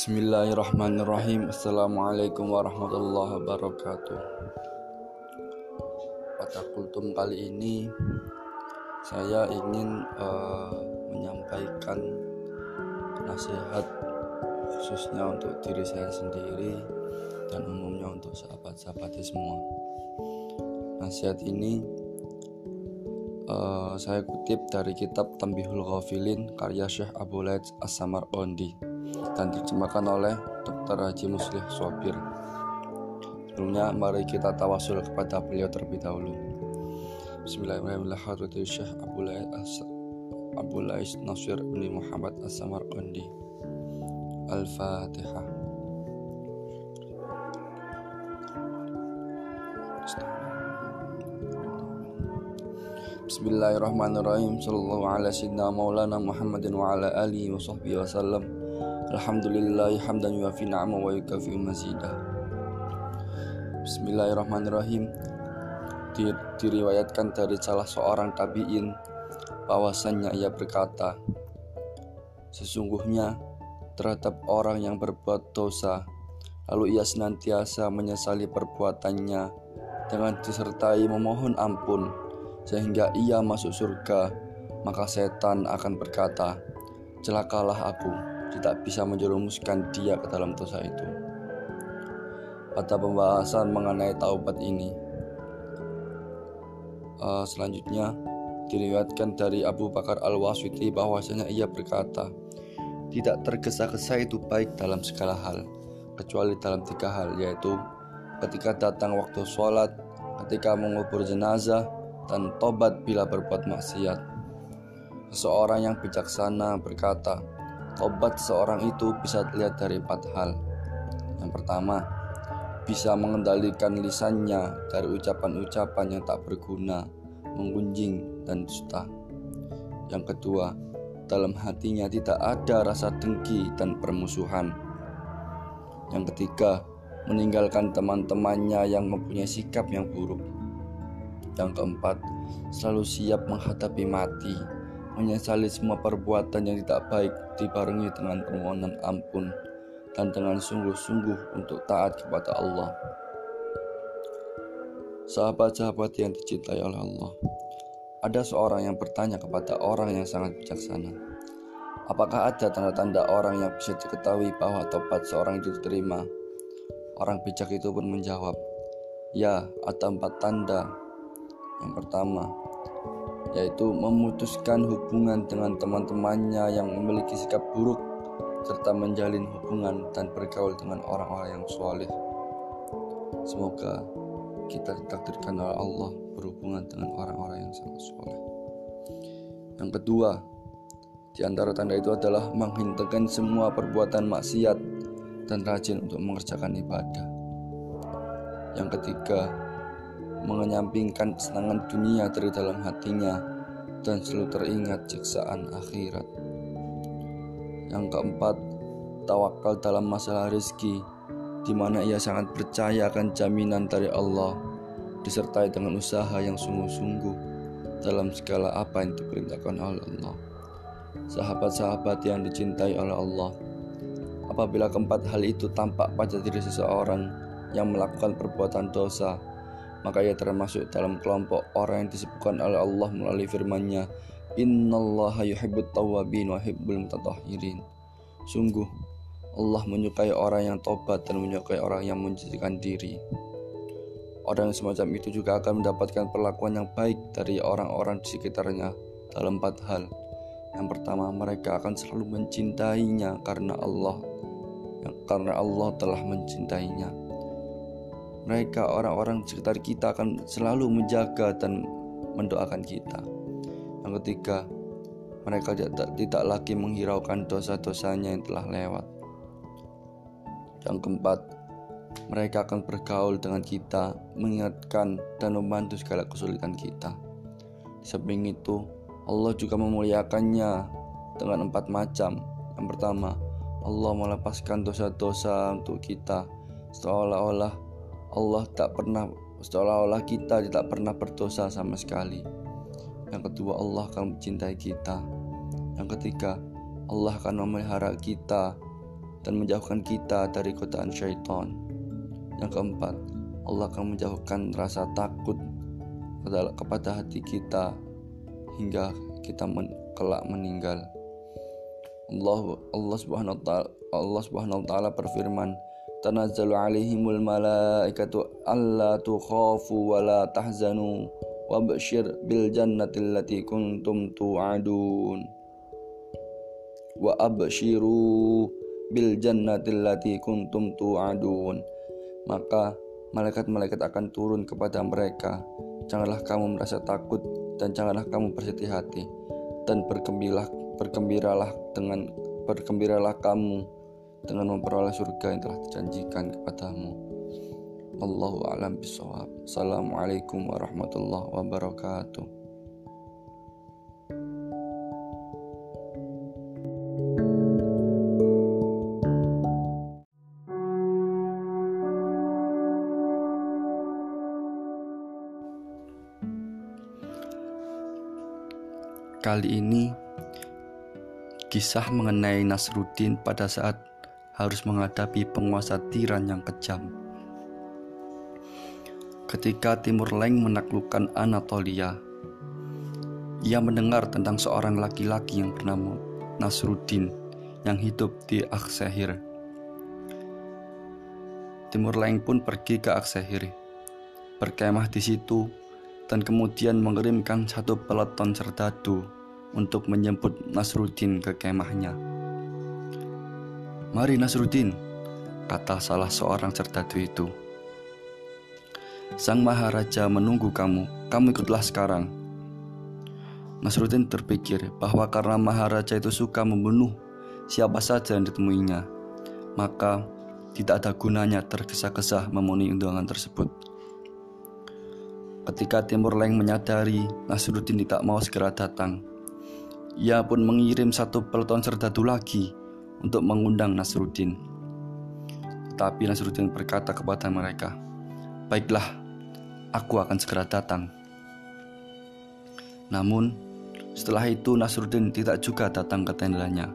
Bismillahirrahmanirrahim. Assalamualaikum warahmatullahi wabarakatuh. Pada kultum kali ini Saya ingin uh, menyampaikan nasihat Khususnya untuk diri saya sendiri Dan umumnya untuk sahabat-sahabatnya semua. Nasihat ini uh, saya kutip dari kitab Tambihul Ghafilin karya Syekh Abu Laid As-Samar Ondi dan diterjemahkan oleh Dr. Haji Muslih Sobir. Sebelumnya mari kita tawasul kepada beliau terlebih dahulu. Bismillahirrahmanirrahim. Syekh Nasir bin Muhammad As-Samarqandi. Al-Fatihah. Bismillahirrahmanirrahim. Sallallahu ala sayyidina maulana Muhammadin wa ala alihi wa sahbihi wasallam. Alhamdulillah hamdan yuafi na'ama wa yukafi mazidah Bismillahirrahmanirrahim. Di, Diriwayatkan dari salah seorang tabi'in bahwasannya ia berkata Sesungguhnya terhadap orang yang berbuat dosa Lalu ia senantiasa menyesali perbuatannya Dengan disertai memohon ampun Sehingga ia masuk surga Maka setan akan berkata Celakalah aku tidak bisa menjerumuskan dia ke dalam dosa itu. Pada pembahasan mengenai taubat ini, uh, selanjutnya diriwayatkan dari Abu Bakar Al-Wasiti bahwasanya ia berkata, tidak tergesa-gesa itu baik dalam segala hal, kecuali dalam tiga hal, yaitu ketika datang waktu sholat, ketika mengubur jenazah, dan tobat bila berbuat maksiat. Seseorang yang bijaksana berkata, Tobat seorang itu bisa dilihat dari empat hal. Yang pertama, bisa mengendalikan lisannya dari ucapan-ucapan yang tak berguna, menggunjing, dan dusta. Yang kedua, dalam hatinya tidak ada rasa dengki dan permusuhan. Yang ketiga, meninggalkan teman-temannya yang mempunyai sikap yang buruk. Yang keempat, selalu siap menghadapi mati menyesali semua perbuatan yang tidak baik dibarengi dengan permohonan ampun dan dengan sungguh-sungguh untuk taat kepada Allah. Sahabat-sahabat yang dicintai oleh Allah, ada seorang yang bertanya kepada orang yang sangat bijaksana, apakah ada tanda-tanda orang yang bisa diketahui bahwa tobat seorang itu diterima? Orang bijak itu pun menjawab, ya ada empat tanda. Yang pertama, yaitu memutuskan hubungan dengan teman-temannya yang memiliki sikap buruk serta menjalin hubungan dan bergaul dengan orang-orang yang soleh. Semoga kita ditakdirkan oleh Allah berhubungan dengan orang-orang yang sangat soleh. Yang kedua, di antara tanda itu adalah menghentikan semua perbuatan maksiat dan rajin untuk mengerjakan ibadah. Yang ketiga, mengenyampingkan kesenangan dunia dari dalam hatinya dan selalu teringat siksaan akhirat. Yang keempat, tawakal dalam masalah rezeki, di mana ia sangat percaya akan jaminan dari Allah, disertai dengan usaha yang sungguh-sungguh dalam segala apa yang diperintahkan oleh Allah. Sahabat-sahabat yang dicintai oleh Allah, apabila keempat hal itu tampak pada diri seseorang yang melakukan perbuatan dosa, maka ia termasuk dalam kelompok orang yang disebutkan oleh Allah melalui firman-Nya Innallaha yuhibbut tawwabin wa yuhibbul mutatahhirin. Sungguh Allah menyukai orang yang tobat dan menyukai orang yang menjadikan diri. Orang semacam itu juga akan mendapatkan perlakuan yang baik dari orang-orang di sekitarnya dalam empat hal. Yang pertama mereka akan selalu mencintainya karena Allah karena Allah telah mencintainya mereka orang-orang sekitar kita akan selalu menjaga dan mendoakan kita. Yang ketiga, mereka tidak, lagi menghiraukan dosa-dosanya yang telah lewat. Yang keempat, mereka akan bergaul dengan kita, mengingatkan dan membantu segala kesulitan kita. Di samping itu, Allah juga memuliakannya dengan empat macam. Yang pertama, Allah melepaskan dosa-dosa untuk kita, seolah-olah Allah tak pernah seolah-olah kita tidak pernah berdosa sama sekali. Yang kedua, Allah akan mencintai kita. Yang ketiga, Allah akan memelihara kita dan menjauhkan kita dari godaan syaitan. Yang keempat, Allah akan menjauhkan rasa takut kepada hati kita hingga kita men kelak meninggal. Allah Allah Subhanahu wa taala Allah Subhanahu wa taala berfirman tanazzalu alaihimul malaikatu alla tukhafu wa la tahzanu wabshir bil jannati allati kuntum tu'adun. Wa abshiru bil jannati allati kuntum tu'adun. Maka malaikat-malaikat akan turun kepada mereka. Janganlah kamu merasa takut dan janganlah kamu bersedih hati. Dan bergembiralah bergembiralah dengan bergembiralah kamu dengan memperoleh surga yang telah dijanjikan kepadamu. Allahu a'lam bishawab. Assalamualaikum warahmatullahi wabarakatuh. Kali ini kisah mengenai Nasruddin pada saat harus menghadapi penguasa tiran yang kejam. Ketika Timur Leng menaklukkan Anatolia, ia mendengar tentang seorang laki-laki yang bernama Nasruddin yang hidup di Aksehir. Timur Leng pun pergi ke Aksehir, berkemah di situ dan kemudian mengirimkan satu peleton serdadu untuk menjemput Nasruddin ke kemahnya. Mari Nasruddin, kata salah seorang serdadu itu. Sang Maharaja menunggu kamu, kamu ikutlah sekarang. Nasruddin terpikir bahwa karena Maharaja itu suka membunuh siapa saja yang ditemuinya, maka tidak ada gunanya tergesa-gesa memenuhi undangan tersebut. Ketika Timur Leng menyadari Nasruddin tidak mau segera datang, ia pun mengirim satu peleton serdadu lagi untuk mengundang Nasruddin. Tetapi Nasruddin berkata kepada mereka, "Baiklah, aku akan segera datang." Namun, setelah itu Nasruddin tidak juga datang ke tendanya.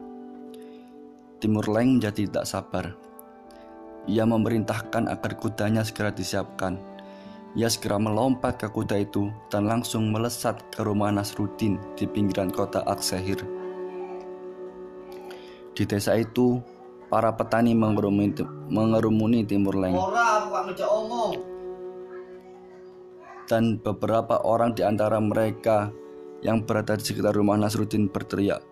Timur Leng menjadi tidak sabar. Ia memerintahkan agar kudanya segera disiapkan ia segera melompat ke kuda itu dan langsung melesat ke rumah Nasruddin di pinggiran kota Aksehir. Di desa itu, para petani mengerumuni, mengerumuni Timur Leng. Dan beberapa orang di antara mereka yang berada di sekitar rumah Nasruddin berteriak,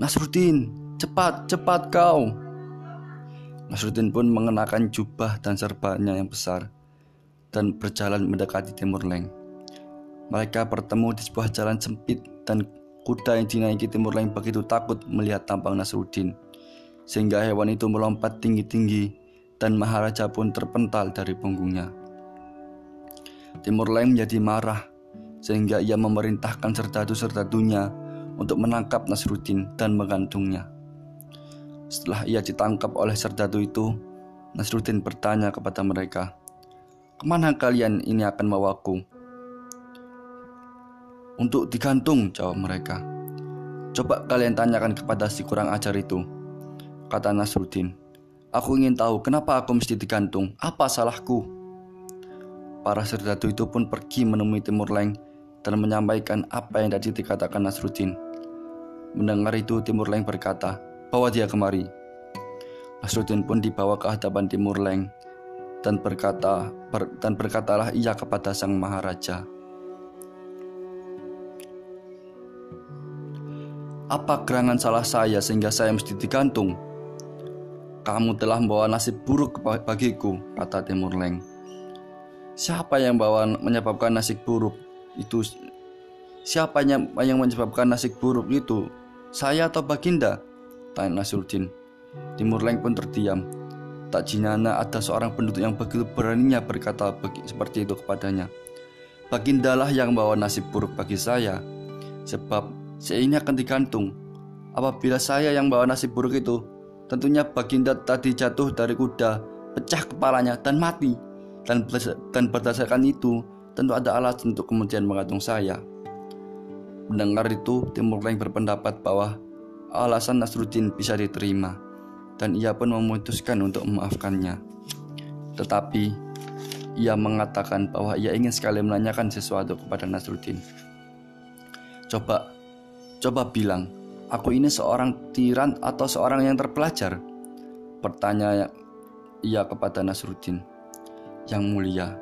Nasruddin, cepat, cepat kau. Nasruddin pun mengenakan jubah dan serbannya yang besar dan berjalan mendekati Timur Leng. Mereka bertemu di sebuah jalan sempit dan kuda yang dinaiki Timur Leng begitu takut melihat tampang Nasruddin. Sehingga hewan itu melompat tinggi-tinggi dan Maharaja pun terpental dari punggungnya. Timur Leng menjadi marah sehingga ia memerintahkan serdadu-serdadunya untuk menangkap Nasruddin dan mengandungnya. Setelah ia ditangkap oleh serdadu itu, Nasruddin bertanya kepada mereka, Ke mana kalian ini akan membawaku? Untuk digantung, jawab mereka. Coba kalian tanyakan kepada si kurang ajar itu, kata Nasruddin. Aku ingin tahu kenapa aku mesti digantung, apa salahku? Para serdadu itu pun pergi menemui Timur Leng dan menyampaikan apa yang tadi dikatakan Nasruddin. Mendengar itu Timur Leng berkata, bawa dia kemari. Nasruddin pun dibawa ke hadapan Timur Leng dan berkata ber, dan berkatalah ia kepada sang maharaja Apa gerangan salah saya sehingga saya mesti digantung? Kamu telah membawa nasib buruk bagiku, kata Timur Leng. Siapa yang bawa menyebabkan nasib buruk itu? Siapa yang, menyebabkan nasib buruk itu? Saya atau Baginda? Tanya Nasruddin. Timur Leng pun terdiam. Tak jinana ada seorang penduduk yang begitu beraninya berkata seperti itu kepadanya. Bagindalah yang bawa nasib buruk bagi saya, sebab saya ini akan digantung. Apabila saya yang bawa nasib buruk itu, tentunya Baginda tadi jatuh dari kuda, pecah kepalanya dan mati. Dan, dan berdasarkan itu, tentu ada alasan untuk kemudian menggantung saya. Mendengar itu, Timur Leng berpendapat bahwa alasan Nasruddin bisa diterima dan ia pun memutuskan untuk memaafkannya. Tetapi ia mengatakan bahwa ia ingin sekali menanyakan sesuatu kepada Nasruddin. Coba, coba bilang, aku ini seorang tiran atau seorang yang terpelajar? Pertanyaan ia kepada Nasruddin. Yang mulia,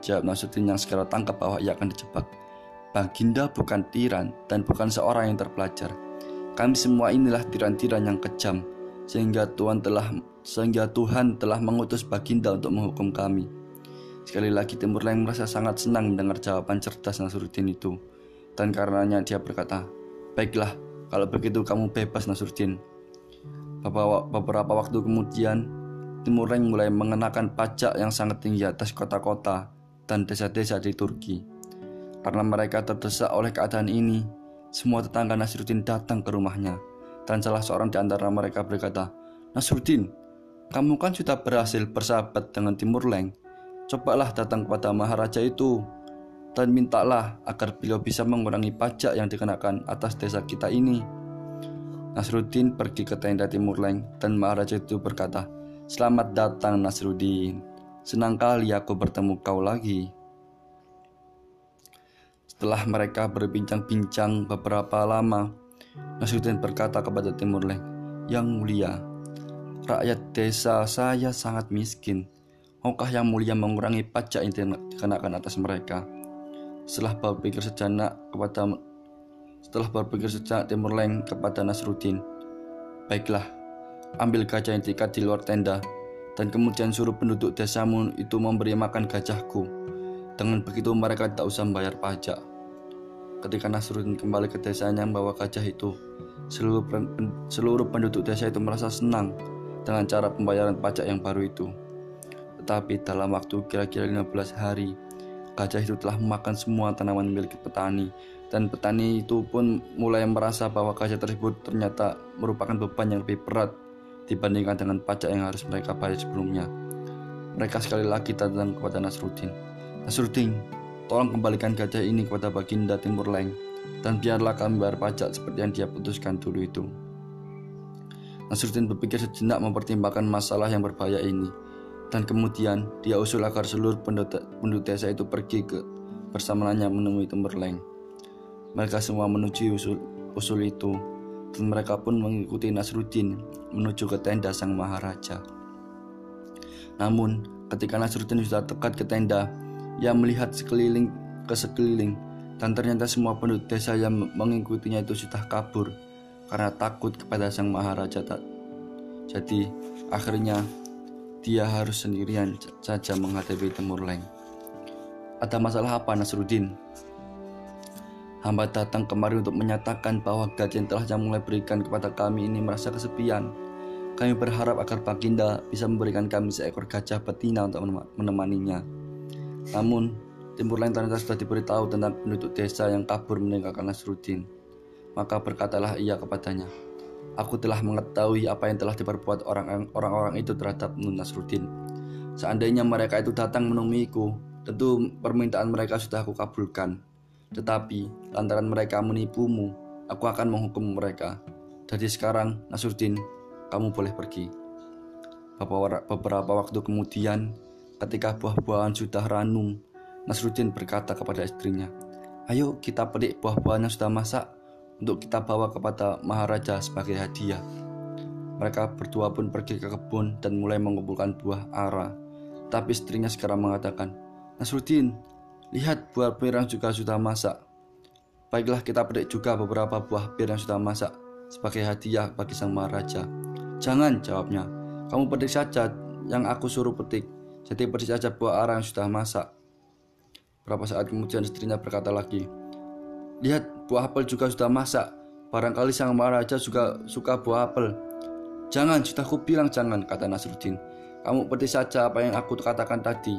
jawab Nasruddin yang segera tangkap bahwa ia akan dijebak. Baginda bukan tiran dan bukan seorang yang terpelajar. Kami semua inilah tiran-tiran yang kejam, sehingga Tuhan telah sehingga Tuhan telah mengutus Baginda untuk menghukum kami. Sekali lagi Timur Leng merasa sangat senang mendengar jawaban cerdas Nasruddin itu, dan karenanya dia berkata, Baiklah, kalau begitu kamu bebas Nasruddin. Beberapa waktu kemudian, Timur Leng mulai mengenakan pajak yang sangat tinggi atas kota-kota dan desa-desa di Turki. Karena mereka terdesak oleh keadaan ini, semua tetangga Nasruddin datang ke rumahnya. Dan salah seorang di antara mereka berkata, Nasruddin, kamu kan sudah berhasil bersahabat dengan Timur Leng. Cobalah datang kepada Maharaja itu dan mintalah agar beliau bisa mengurangi pajak yang dikenakan atas desa kita ini. Nasruddin pergi ke tenda Timur Leng dan Maharaja itu berkata, Selamat datang Nasruddin, senang kali aku bertemu kau lagi. Setelah mereka berbincang-bincang beberapa lama, Nasruddin berkata kepada Timur Leng, Yang mulia, rakyat desa saya sangat miskin. Maukah yang mulia mengurangi pajak yang dikenakan atas mereka? Setelah berpikir sejenak kepada setelah berpikir sejenak Timur Leng kepada Nasruddin, Baiklah, ambil gajah yang diikat di luar tenda, dan kemudian suruh penduduk desamu itu memberi makan gajahku dengan begitu mereka tak usah membayar pajak. Ketika Nasruddin kembali ke desanya membawa gajah itu, seluruh, seluruh penduduk desa itu merasa senang dengan cara pembayaran pajak yang baru itu. Tetapi dalam waktu kira-kira 15 hari, gajah itu telah memakan semua tanaman milik petani dan petani itu pun mulai merasa bahwa gajah tersebut ternyata merupakan beban yang lebih berat dibandingkan dengan pajak yang harus mereka bayar sebelumnya. Mereka sekali lagi datang kepada Nasruddin Nasruddin, tolong kembalikan gajah ini kepada Baginda Timur Leng dan biarlah kami bayar pajak seperti yang dia putuskan dulu itu. Nasruddin berpikir sejenak mempertimbangkan masalah yang berbahaya ini dan kemudian dia usul agar seluruh penduduk desa itu pergi ke bersamanya menemui Timur Leng. Mereka semua menuju usul, usul itu dan mereka pun mengikuti Nasruddin menuju ke tenda sang maharaja. Namun, ketika Nasruddin sudah dekat ke tenda, ia melihat sekeliling ke sekeliling dan ternyata semua penduduk desa yang mengikutinya itu sudah kabur karena takut kepada sang maharaja. Jadi akhirnya dia harus sendirian saja menghadapi Timur Leng. Ada masalah apa Nasruddin? Hamba datang kemari untuk menyatakan bahwa gajian telah yang mulai berikan kepada kami ini merasa kesepian. Kami berharap agar Baginda bisa memberikan kami seekor gajah betina untuk menemaninya. Namun, Timur Lain ternyata sudah diberitahu tentang penduduk desa yang kabur meninggalkan Nasruddin. Maka berkatalah ia kepadanya, Aku telah mengetahui apa yang telah diperbuat orang-orang itu terhadap Nun Nasruddin. Seandainya mereka itu datang menemuiku, tentu permintaan mereka sudah aku kabulkan. Tetapi, lantaran mereka menipumu, aku akan menghukum mereka. Jadi sekarang, Nasruddin, kamu boleh pergi. Beberapa waktu kemudian, Ketika buah-buahan sudah ranum, Nasruddin berkata kepada istrinya, Ayo kita petik buah-buahan yang sudah masak untuk kita bawa kepada Maharaja sebagai hadiah. Mereka berdua pun pergi ke kebun dan mulai mengumpulkan buah ara. Tapi istrinya sekarang mengatakan, Nasruddin, lihat buah bir yang juga sudah masak. Baiklah kita petik juga beberapa buah bir yang sudah masak sebagai hadiah bagi sang Maharaja. Jangan, jawabnya. Kamu petik saja yang aku suruh petik. Jadi persis saja buah arang yang sudah masak. Berapa saat kemudian istrinya berkata lagi, Lihat, buah apel juga sudah masak. Barangkali sang maharaja juga suka buah apel. Jangan, sudah aku bilang jangan, kata Nasruddin. Kamu petik saja apa yang aku katakan tadi.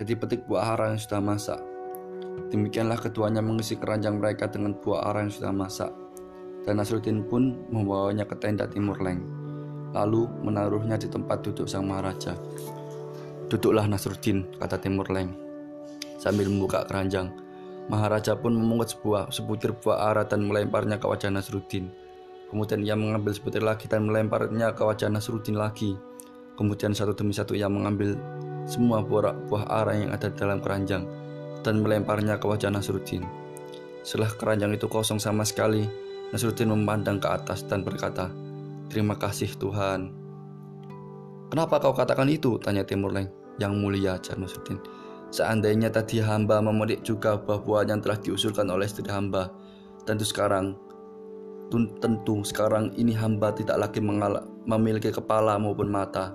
Jadi petik buah arang yang sudah masak. Demikianlah keduanya mengisi keranjang mereka dengan buah arang yang sudah masak. Dan Nasruddin pun membawanya ke tenda Timur Leng. Lalu menaruhnya di tempat duduk sang maharaja. Duduklah Nasruddin, kata Timur Leng. Sambil membuka keranjang, Maharaja pun memungut sebuah sebutir buah ara dan melemparnya ke wajah Nasruddin. Kemudian ia mengambil sebutir lagi dan melemparnya ke wajah Nasruddin lagi. Kemudian satu demi satu ia mengambil semua buah, buah arah yang ada dalam keranjang dan melemparnya ke wajah Nasruddin. Setelah keranjang itu kosong sama sekali, Nasruddin memandang ke atas dan berkata, Terima kasih Tuhan. Kenapa kau katakan itu? Tanya Timur Leng. Yang mulia Jar Nasruddin. Seandainya tadi hamba memetik juga buah-buah yang telah diusulkan oleh istri hamba, tentu sekarang tentu sekarang ini hamba tidak lagi memiliki kepala maupun mata.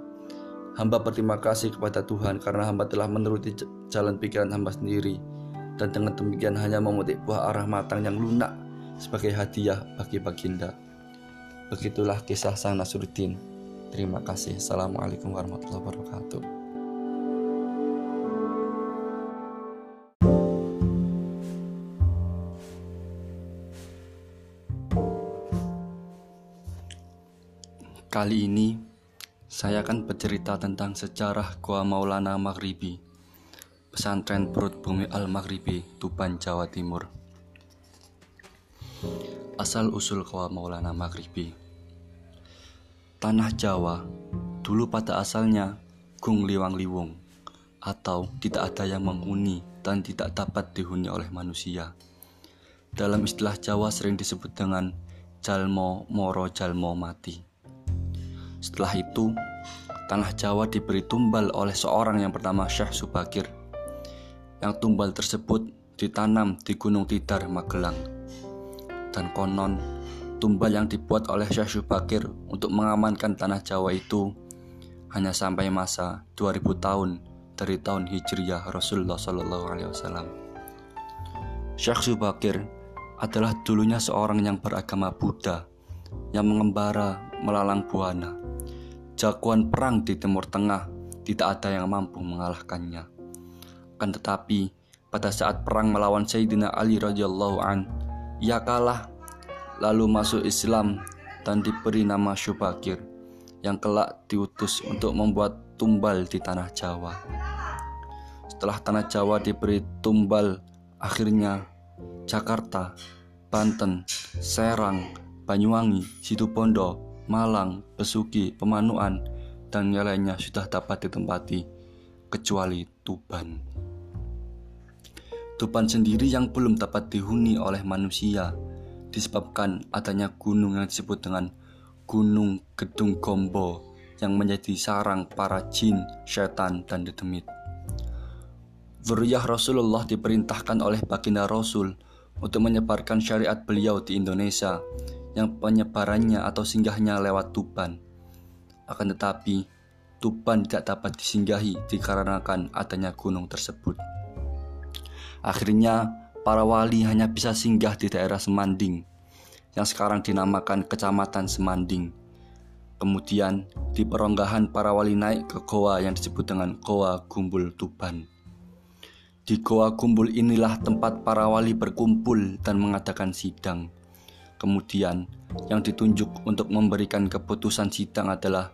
Hamba berterima kasih kepada Tuhan karena hamba telah menuruti jalan pikiran hamba sendiri dan dengan demikian hanya memetik buah arah matang yang lunak sebagai hadiah bagi baginda. Begitulah kisah sang Nasruddin. Terima kasih. Assalamualaikum warahmatullahi wabarakatuh. Kali ini saya akan bercerita tentang sejarah Gua Maulana Maghribi, pesantren perut bumi Al-Maghribi, Tuban, Jawa Timur. Asal usul Gua Maulana Maghribi. Tanah Jawa dulu pada asalnya gung liwang liwung atau tidak ada yang menghuni dan tidak dapat dihuni oleh manusia. Dalam istilah Jawa sering disebut dengan jalmo moro jalmo mati. Setelah itu, tanah Jawa diberi tumbal oleh seorang yang bernama Syekh Subakir. Yang tumbal tersebut ditanam di Gunung Tidar, Magelang. Dan konon, tumbal yang dibuat oleh Syekh Subakir untuk mengamankan tanah Jawa itu hanya sampai masa 2000 tahun dari tahun Hijriyah Rasulullah Shallallahu Alaihi Wasallam. Syekh Subakir adalah dulunya seorang yang beragama Buddha yang mengembara melalang buana jagoan perang di Timur Tengah, tidak ada yang mampu mengalahkannya. Kan tetapi, pada saat perang melawan Sayyidina Ali radhiyallahu an, ia kalah lalu masuk Islam dan diberi nama Syubakir yang kelak diutus untuk membuat tumbal di tanah Jawa. Setelah tanah Jawa diberi tumbal, akhirnya Jakarta, Banten, Serang, Banyuwangi, Situbondo, Malang, Besuki, Pemanuan, dan yang lainnya sudah dapat ditempati, kecuali Tuban. Tuban sendiri yang belum dapat dihuni oleh manusia disebabkan adanya gunung yang disebut dengan Gunung Gedung Gombo yang menjadi sarang para jin, setan, dan dedemit. Zuriyah Rasulullah diperintahkan oleh baginda Rasul untuk menyebarkan syariat beliau di Indonesia yang penyebarannya atau singgahnya lewat Tuban. Akan tetapi, Tuban tidak dapat disinggahi dikarenakan adanya gunung tersebut. Akhirnya, para wali hanya bisa singgah di daerah Semanding, yang sekarang dinamakan Kecamatan Semanding. Kemudian, di peronggahan para wali naik ke goa yang disebut dengan Goa Gumbul Tuban. Di Goa Gumbul inilah tempat para wali berkumpul dan mengadakan sidang. Kemudian, yang ditunjuk untuk memberikan keputusan sidang adalah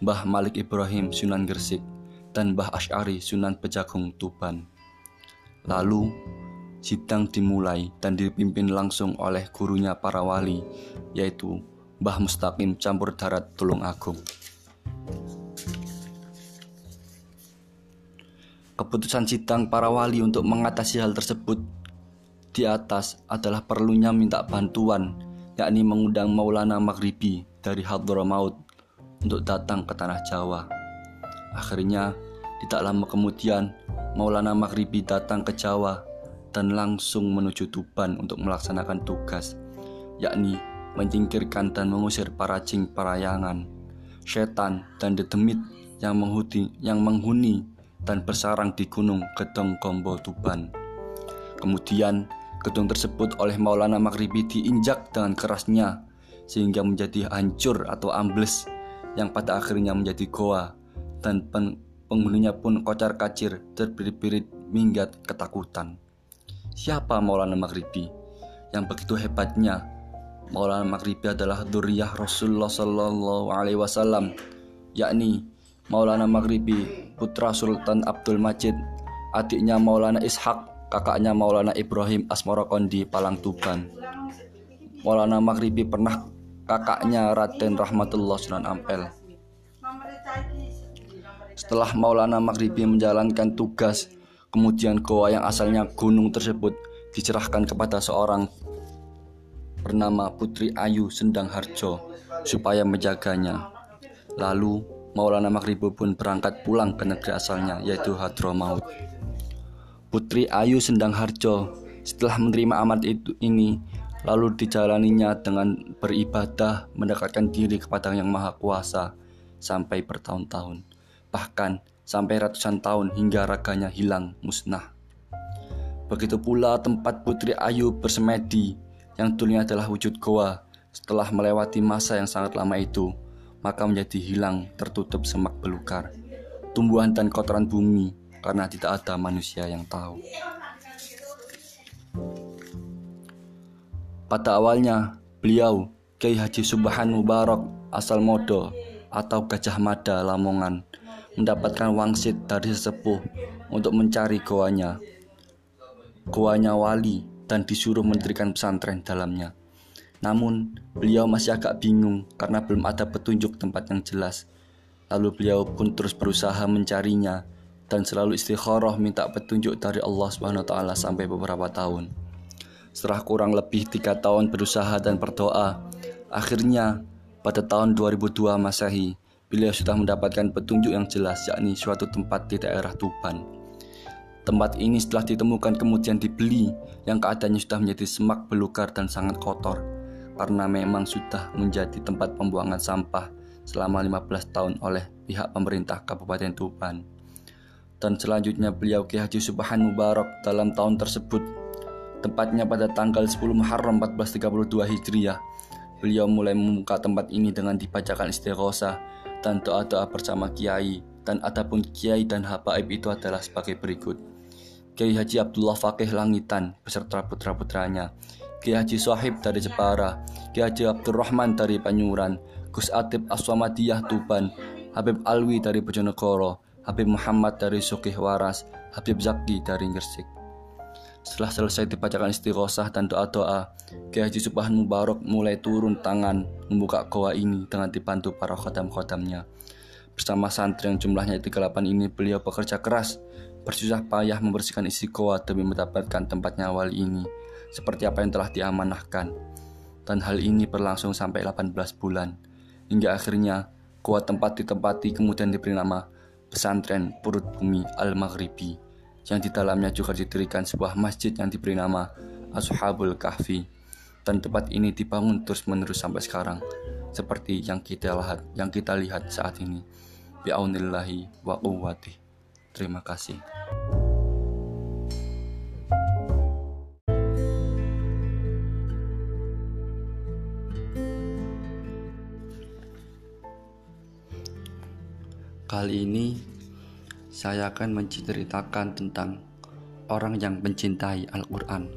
Mbah Malik Ibrahim Sunan Gresik dan Mbah Ash'ari Sunan Pejagung Tuban. Lalu, sidang dimulai dan dipimpin langsung oleh gurunya para wali, yaitu Mbah Mustaqim Campur Darat Tulung Agung. Keputusan sidang para wali untuk mengatasi hal tersebut di atas adalah perlunya minta bantuan yakni mengundang Maulana Maghribi dari Hadramaut untuk datang ke tanah Jawa. Akhirnya, tidak lama kemudian, Maulana Maghribi datang ke Jawa dan langsung menuju Tuban untuk melaksanakan tugas, yakni menyingkirkan dan mengusir para jin parayangan, setan dan dedemit yang menghuni, yang menghuni dan bersarang di gunung Gedong Gombo Tuban. Kemudian Gedung tersebut oleh Maulana Maghribi diinjak dengan kerasnya sehingga menjadi hancur atau ambles yang pada akhirnya menjadi goa dan pen penghuninya pun kocar kacir terbirit-birit minggat ketakutan. Siapa Maulana Maghribi? Yang begitu hebatnya Maulana Maghribi adalah duriyah Rasulullah Sallallahu Alaihi Wasallam, yakni Maulana Maghribi putra Sultan Abdul Majid, adiknya Maulana Ishak kakaknya Maulana Ibrahim Asmorokondi Palang Tuban. Maulana Maghribi pernah kakaknya Raden Rahmatullah Sunan Ampel. Setelah Maulana Maghribi menjalankan tugas, kemudian goa yang asalnya gunung tersebut dicerahkan kepada seorang bernama Putri Ayu Sendang Harjo supaya menjaganya. Lalu Maulana Maghribi pun berangkat pulang ke negeri asalnya yaitu Hadramaut. Putri Ayu Sendang Harjo setelah menerima amat itu ini lalu dijalaninya dengan beribadah mendekatkan diri kepada Yang Maha Kuasa sampai bertahun-tahun, bahkan sampai ratusan tahun hingga raganya hilang musnah. Begitu pula tempat Putri Ayu bersemedi yang dulunya adalah wujud goa setelah melewati masa yang sangat lama itu, maka menjadi hilang tertutup semak belukar, tumbuhan dan kotoran bumi karena tidak ada manusia yang tahu. Pada awalnya, beliau Kiai Haji Subhan Mubarak asal Modo atau Gajah Mada Lamongan mendapatkan wangsit dari sesepuh untuk mencari goanya. Goanya wali dan disuruh mendirikan pesantren dalamnya. Namun, beliau masih agak bingung karena belum ada petunjuk tempat yang jelas. Lalu beliau pun terus berusaha mencarinya dan selalu istikharah minta petunjuk dari Allah Subhanahu wa taala sampai beberapa tahun. Setelah kurang lebih tiga tahun berusaha dan berdoa, akhirnya pada tahun 2002 Masehi, beliau sudah mendapatkan petunjuk yang jelas yakni suatu tempat di daerah Tuban. Tempat ini setelah ditemukan kemudian dibeli yang keadaannya sudah menjadi semak belukar dan sangat kotor karena memang sudah menjadi tempat pembuangan sampah selama 15 tahun oleh pihak pemerintah Kabupaten Tuban. Dan selanjutnya beliau Ki Haji Subhan Mubarak dalam tahun tersebut Tepatnya pada tanggal 10 Muharram 1432 Hijriah, beliau mulai membuka tempat ini dengan dibacakan istighosa dan doa-doa bersama kiai. Dan adapun kiai dan habaib itu adalah sebagai berikut. Kiai Haji Abdullah Fakih Langitan beserta putra-putranya, Kiai Haji Sohib dari Jepara, Kiai Haji Abdurrahman dari Panyuran, Gus Atib Aswamadiyah Tuban, Habib Alwi dari Bojonegoro, Habib Muhammad dari Sukih Waras, Habib Zaki dari Gresik. Setelah selesai dibacakan istighosah dan doa-doa, Kiai Haji Subhan Mubarak mulai turun tangan membuka goa ini dengan dibantu para khodam-khodamnya. Bersama santri yang jumlahnya 38 ini, beliau bekerja keras, bersusah payah membersihkan isi goa demi mendapatkan tempatnya wali ini, seperti apa yang telah diamanahkan. Dan hal ini berlangsung sampai 18 bulan, hingga akhirnya goa tempat ditempati kemudian diberi nama Pesantren Purut Bumi Al-Maghribi yang di dalamnya juga didirikan sebuah masjid yang diberi nama Ashabul Kahfi. Dan tempat ini dibangun terus-menerus sampai sekarang seperti yang kita lihat yang kita lihat saat ini. Bi'aunillahi wa quwwati terima kasih Kali ini saya akan menceritakan tentang orang yang mencintai Al-Quran.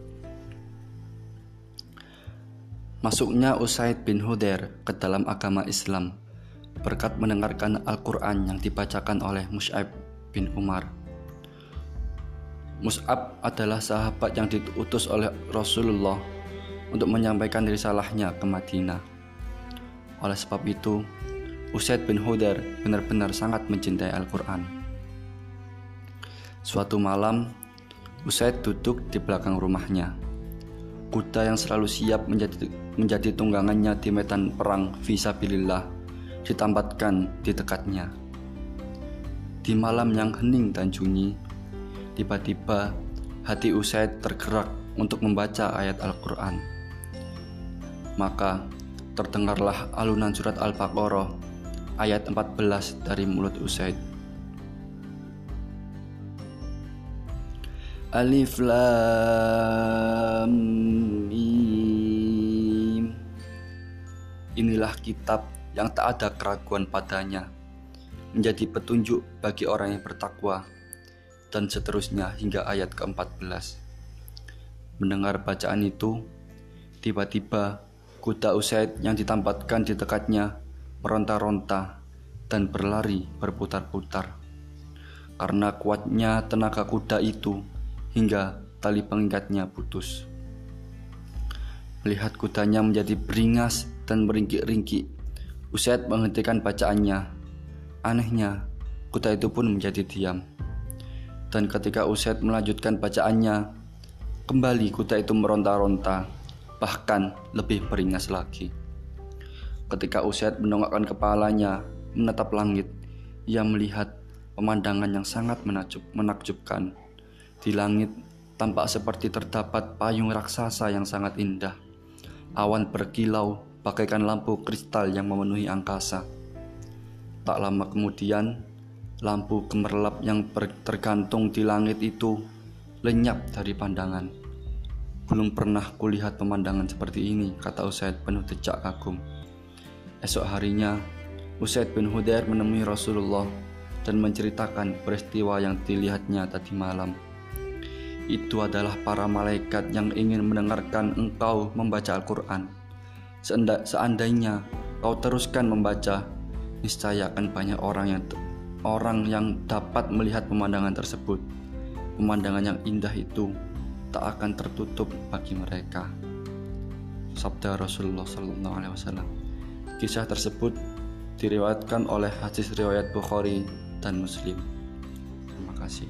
Masuknya Usaid bin Hudair ke dalam agama Islam berkat mendengarkan Al-Quran yang dibacakan oleh Mus'ab bin Umar. Mus'ab adalah sahabat yang diutus oleh Rasulullah untuk menyampaikan risalahnya ke Madinah. Oleh sebab itu, Usaid bin Hudair benar-benar sangat mencintai Al-Quran. Suatu malam, Usaid duduk di belakang rumahnya. Kuda yang selalu siap menjadi, menjadi tunggangannya di medan perang visabilillah ditempatkan di dekatnya. Di malam yang hening dan sunyi, tiba-tiba hati Usaid tergerak untuk membaca ayat Al-Quran. Maka terdengarlah alunan surat Al-Baqarah ayat 14 dari mulut Usaid. Alif Lam Mim Inilah kitab yang tak ada keraguan padanya menjadi petunjuk bagi orang yang bertakwa dan seterusnya hingga ayat ke-14 Mendengar bacaan itu tiba-tiba kuda Usaid yang ditampatkan di dekatnya meronta-ronta dan berlari berputar-putar karena kuatnya tenaga kuda itu hingga tali pengikatnya putus. Melihat kudanya menjadi beringas dan meringkik-ringkik. Usaid menghentikan bacaannya. Anehnya, kuda itu pun menjadi diam. Dan ketika Usaid melanjutkan bacaannya, kembali kuda itu meronta-ronta, bahkan lebih beringas lagi. Ketika Usaid mendongakkan kepalanya menatap langit, ia melihat pemandangan yang sangat menakjubkan. Di langit tampak seperti terdapat payung raksasa yang sangat indah. Awan berkilau bagaikan lampu kristal yang memenuhi angkasa. Tak lama kemudian, lampu gemerlap yang tergantung di langit itu lenyap dari pandangan. Belum pernah kulihat pemandangan seperti ini, kata Usaid penuh decak kagum. Esok harinya, Usaid bin Hudair menemui Rasulullah dan menceritakan peristiwa yang dilihatnya tadi malam. Itu adalah para malaikat yang ingin mendengarkan engkau membaca Al-Quran Seandainya kau teruskan membaca, niscaya akan banyak orang yang orang yang dapat melihat pemandangan tersebut. Pemandangan yang indah itu tak akan tertutup bagi mereka. Sabda Rasulullah Sallallahu Alaihi Wasallam. Kisah tersebut diriwayatkan oleh hadis riwayat Bukhari dan Muslim. Terima kasih.